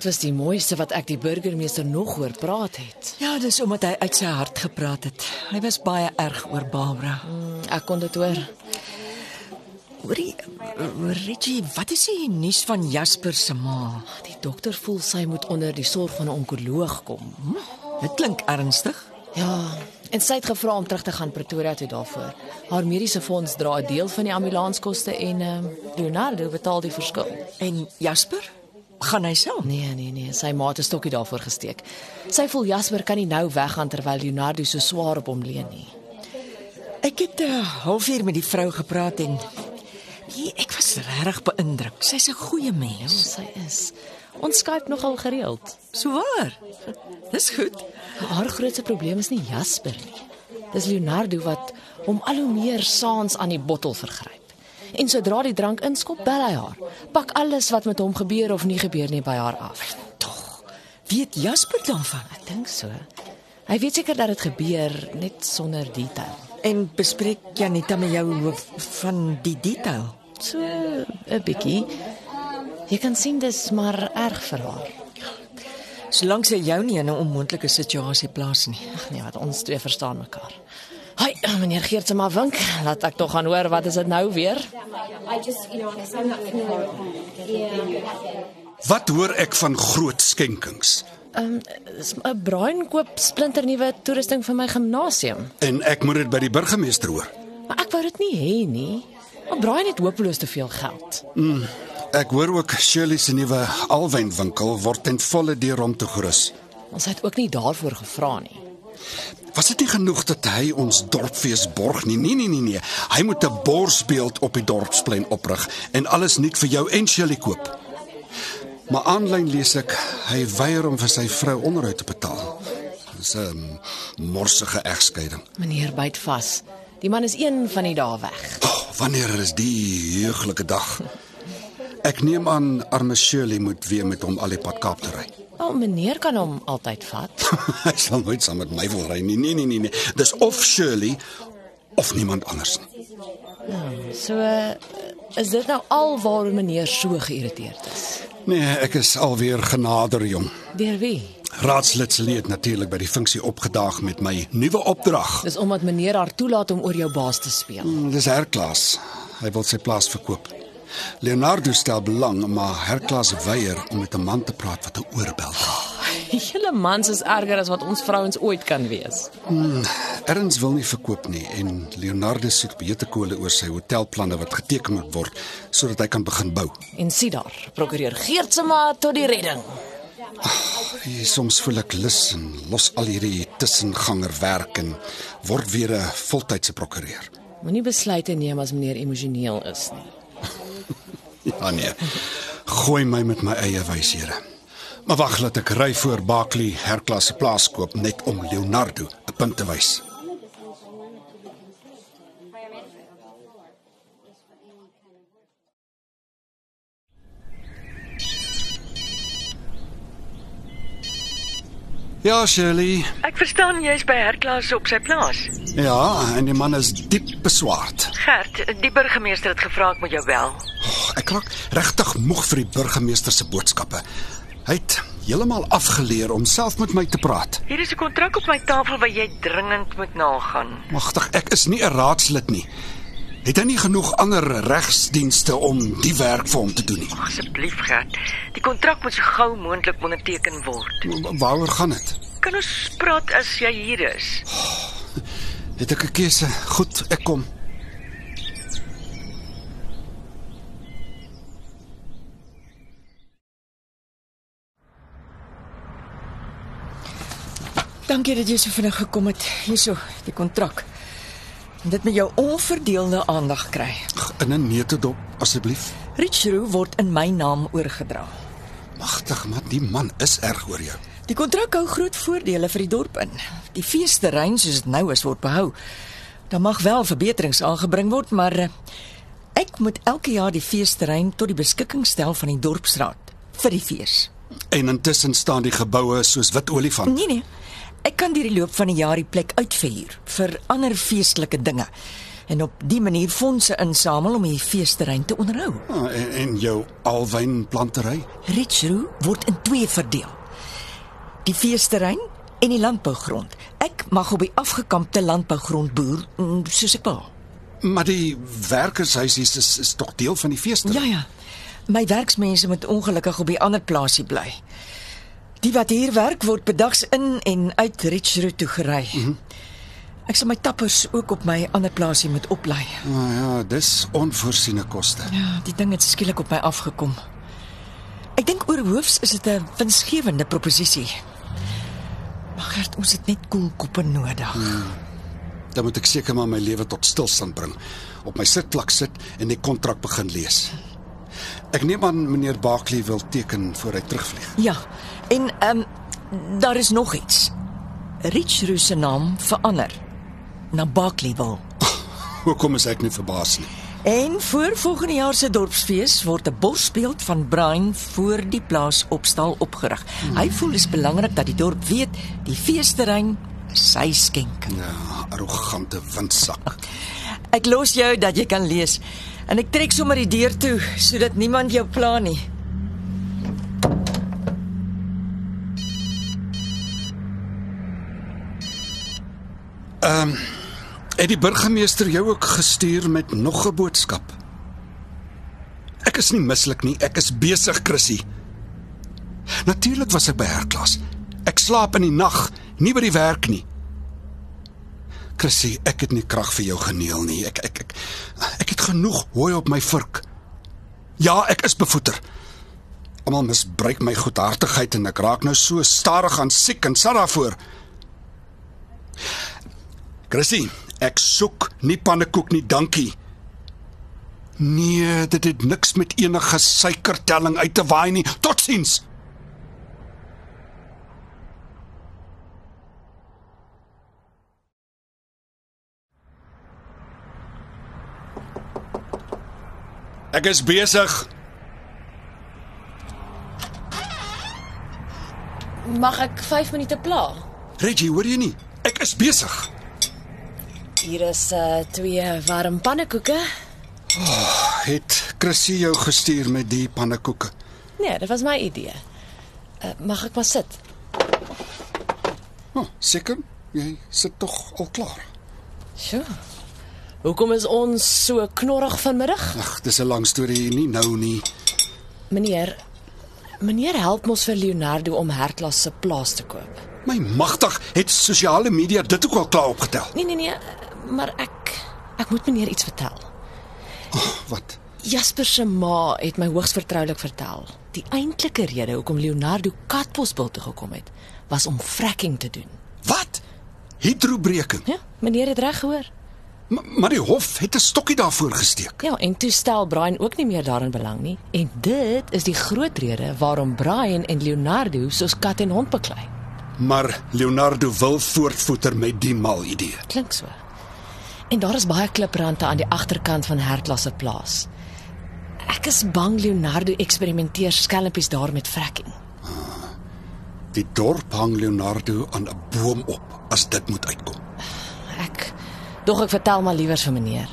Dit was die mooiste wat ek die burgemeester nog hoor praat het. Ja, dis omdat hy uit sy hart gepraat het. Hy was baie erg oor Barbara. Mm, Ek kon dit hoor. Hoorie, uh, Reggie, wat is die nuus van Jasper se ma? Die dokter voel sy moet onder die sorg van 'n onkoloog kom. Hm? Dit klink ernstig. Ja, en sy het gevra om terug te gaan Pretoria toe daarvoor. Haar mediese fonds dra 'n deel van die ambulanskoste en ehm Leonardo betaal die verskil. En Jasper? Gaan hy self? Nee, nee, nee, sy ma het 'n stokkie daarvoor gesteek. Sy voel Jasper kan nie nou weggaan terwyl Leonardo so swaar op hom leun nie. Ek het 'n uh, halfuur met die vrou gepraat en nee, ek was regtig beïndruk. Sy's 'n goeie mens. Sy is. Ons Skype nogal gereeld. So waar. Dis goed. Haar grootste probleem is nie Jasper nie. Dis Leonardo wat hom al hoe meer saans aan die bottel vergryp. En sodra die drank inskop, bel hy haar. Pak alles wat met hom gebeur of nie gebeur nie by haar af. Tog. Weet Jasper daarvan? Ek dink so. Hy weet seker dat dit gebeur net sonder detail. En bespreek Janita met jou van die detail. So 'n bietjie. Jy kan sien dis maar erg vir haar. Solank sy jou nie in 'n onmoontlike situasie plaas nie. Ag nee, wat ons twee verstaan mekaar. Hi, meneer Geert se maar wink. Laat ek tog gaan hoor wat is dit nou weer? Wat hoor ek van groot skenkings? Dis 'n Brian koop splinternuwe toerusting vir my gimnasium. En ek moet dit by die burgemeester hoor. Maar ek wou dit nie hê nie. Maar Brian het hopeloos te veel geld. Ek hoor ook Shirley se nuwe alwynwinkel word ten volle deur hom toegerus. Ons het ook nie daarvoor gevra nie. Was dit nie genoeg dat hy ons dorpfees borg nie? Nee nee nee nee. Hy moet 'n borsbeeld op die dorpsplein oprig en alles nuut vir jou en Shirley koop. Maar aanlyn lees ek hy weier om vir sy vrou onderhoud te betaal. Dis 'n morsige egskeiding. Meneer byt vas. Die man is een van die dae weg. Oh, wanneer is die heuglike dag? Ek neem aan arme Shirley moet weer met hom al die pad Kaap ry. Wel, meneer kan hom altyd vat. Hy sal nooit saam met my wil ry nie. Nee nee nee nee. Dis of Shirley of niemand anders nie. So uh, is dit nou al waarom meneer so geïrriteerd is. Nee, ek is alweer genader jong. Deur wie? Raadslid Celie het natuurlik by die funksie opgedaag met my nuwe opdrag. Dis omdat meneer haar toelaat om oor jou baas te speel. Dis Herklas. Hy wil sy plaas verkoop. Leonardo stel belang, maar Herklas weier om met 'n man te praat wat 'n oorbel het. Julle mans is erger as wat ons vrouens ooit kan wees. Erns wil nie verkoop nie en Leonardo soek beter kole oor sy hotelplanne wat geteken moet word sodat hy kan begin bou. En sien daar, prokureur Geert se ma tot die redding. Hey, soms voel ek lus en los al hierdie tussenganger werk en word weer 'n voltydse prokureur. Moenie besluite neem as meneer emosioneel is nie. Ja nee. Gooi my met my eie wyshede. Maar wag laat ek ry voor Barkley herklas se plaas koop net om Leonardo 'n punt te wys. Ja, Shirley. Ek verstaan jy's by Herklas op sy plaas. Ja, en die man is diep beswaard. Gert, die burgemeester het gevra ek moet jou bel. Oh, ek raak regtig moeg vir die burgemeester se boodskappe. Hy het heeltemal afgeleer om self met my te praat. Hier is 'n kontrak op my tafel wat jy dringend moet nagaan. Magtig, ek is nie 'n raadslid nie. Het hy nie genoeg ander regsdienste om die werk vir hom te doen nie? Asseblief, Gert. Die kontrak moet so gou moontlik onderteken word. Wa- Waaroor gaan dit? Kan ons praat as jy hier is? Het ek 'n keuse? Goed, ek kom. Dankie dat jy so vinnig gekom het. Hierso, die kontrak. En dit met jou onverdeelde aandag kry. In 'n neutedop asseblief. Richroo word in my naam oorgedra. Magtig, maar die man is erg oor jou. Die kontrak hou groot voordele vir die dorp in. Die feesterrein soos dit nou is word behou. Daar mag wel verbeterings aangebring word, maar eh, ek moet elke jaar die feesterrein tot die beskikking stel van die dorpsraad vir die fees. En intussen staan die geboue soos wit olifant. Nee nee. Ek kan deur die loop van die jaar die plek uitverhuur vir ander feestelike dinge en op die manier fondse insamel om die feesterrein te onderhou. Ah, en, en jou alwynplantery? Richroo word in twee verdeel. Die feesterrein en die landbougrond. Ek mag op die afgekampte landbougrond boer mm, soos ek wil. Maar die werkershuisies is is tog deel van die feeste. Ja ja. My werksmense moet ongelukkig op die ander plaasie bly. Die wat hier werk word bedags in en uit Richroo toe gery. Mm -hmm. Ek sal my tappers ook op my ander plaasie moet oplei. Ah, ja, dis onvoorsiene koste. Ja, die ding het skielik op my afgekom. Ek dink oor hoofs is dit 'n winsgewende proposisie. Gert, ons het net koelkoppe nodig. Hmm. Dan moet ek seker maar my lewe tot stilstand bring. Op my sitplek sit en die kontrak begin lees. Ek neem aan meneer Barkley wil teken voor hy terugvlieg. Ja. En ehm um, daar is nog iets. Richroo se naam verander na Barkleyville. Hoekom is ek nie verbaas nie? En voor volgende jaar se dorpsfees word 'n borsbeeld van Brian voor die plaas opstal opgerig. Hmm. Hy voel dit is belangrik dat die dorp weet die feesterrein sy skenk. Ja, arrogante windsak. Ek los jou dat jy kan lees. En ek trek sommer die deur toe sodat niemand jou pla nie. Ehm um, het die burgemeester jou ook gestuur met nog 'n boodskap? Ek is nie mislik nie, ek is besig, Chrissy. Natuurlik was ek by herklas. Ek slaap in die nag, nie by die werk nie. Chrissy, ek het nie krag vir jou geneel nie. Ek ek ek ek het genoeg hooi op my vurk. Ja, ek is bevoeter. Almal misbruik my goedhartigheid en ek raak nou so stadig aan siek en sat daarvoor. Chrissy, ek soek nie pannekoek nie, dankie. Nee, dit het niks met enige suikertelling uit te waai nie. Totsiens. Ek is besig. Mag ek 5 minute pla? Reggie, hoor jy nie? Ek is besig. Hier is uh twee warm pannekoeke. Het Chrissy jou gestuur met die pannekoeke? Nee, dit was my idee. Uh, mag ek maar sit? Oh, seker, jy sit tog al klaar. Sjoe. Hoekom is ons so knorrig vanmiddag? Ag, dis 'n lang storie, nie nou nie. Meneer, meneer help mos vir Leonardo om Herklas se plaas te koop. My magtig, het sosiale media dit ook al klaar opgetel. Nee nee nee, maar ek ek moet meneer iets vertel. Oh, wat? Jasper se ma het my hoogs vertroulik vertel. Die eintlike rede hoekom Leonardo Katbosbil toe gekom het, was om fracking te doen. Wat? Hidrobreking. Ja, meneer het reg gehoor. Maar, maar die hof het 'n stokkie daarvoor gesteek. Ja, en toe stel Brian ook nie meer daarin belang nie. En dit is die groot rede waarom Brian en Leonardo soos kat en hond beklei. Maar Leonardo wil voortvoeter met die mal idee. Klink so. En daar is baie kliprande aan die agterkant van Herklas se plaas. Ek is bang Leonardo eksperimenteer skelmpies daar met fracking. Die dorp hang Leonardo aan 'n boom op as dit moet uitkom. Ek dog ek vertel maar liewer vir meneer.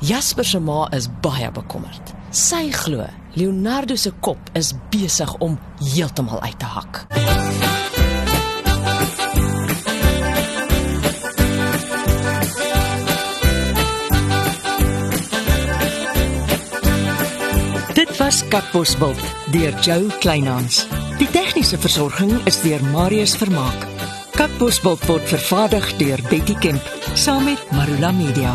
Jasper se ma is baie bekommerd. Sy glo Leonardo se kop is besig om heeltemal uit te hak. Katbosveld deur Jo Kleinhans. Die tegniese versorging is deur Marius Vermaak. Katbosveld word vervaardig deur Betty Kemp saam met Marula Media.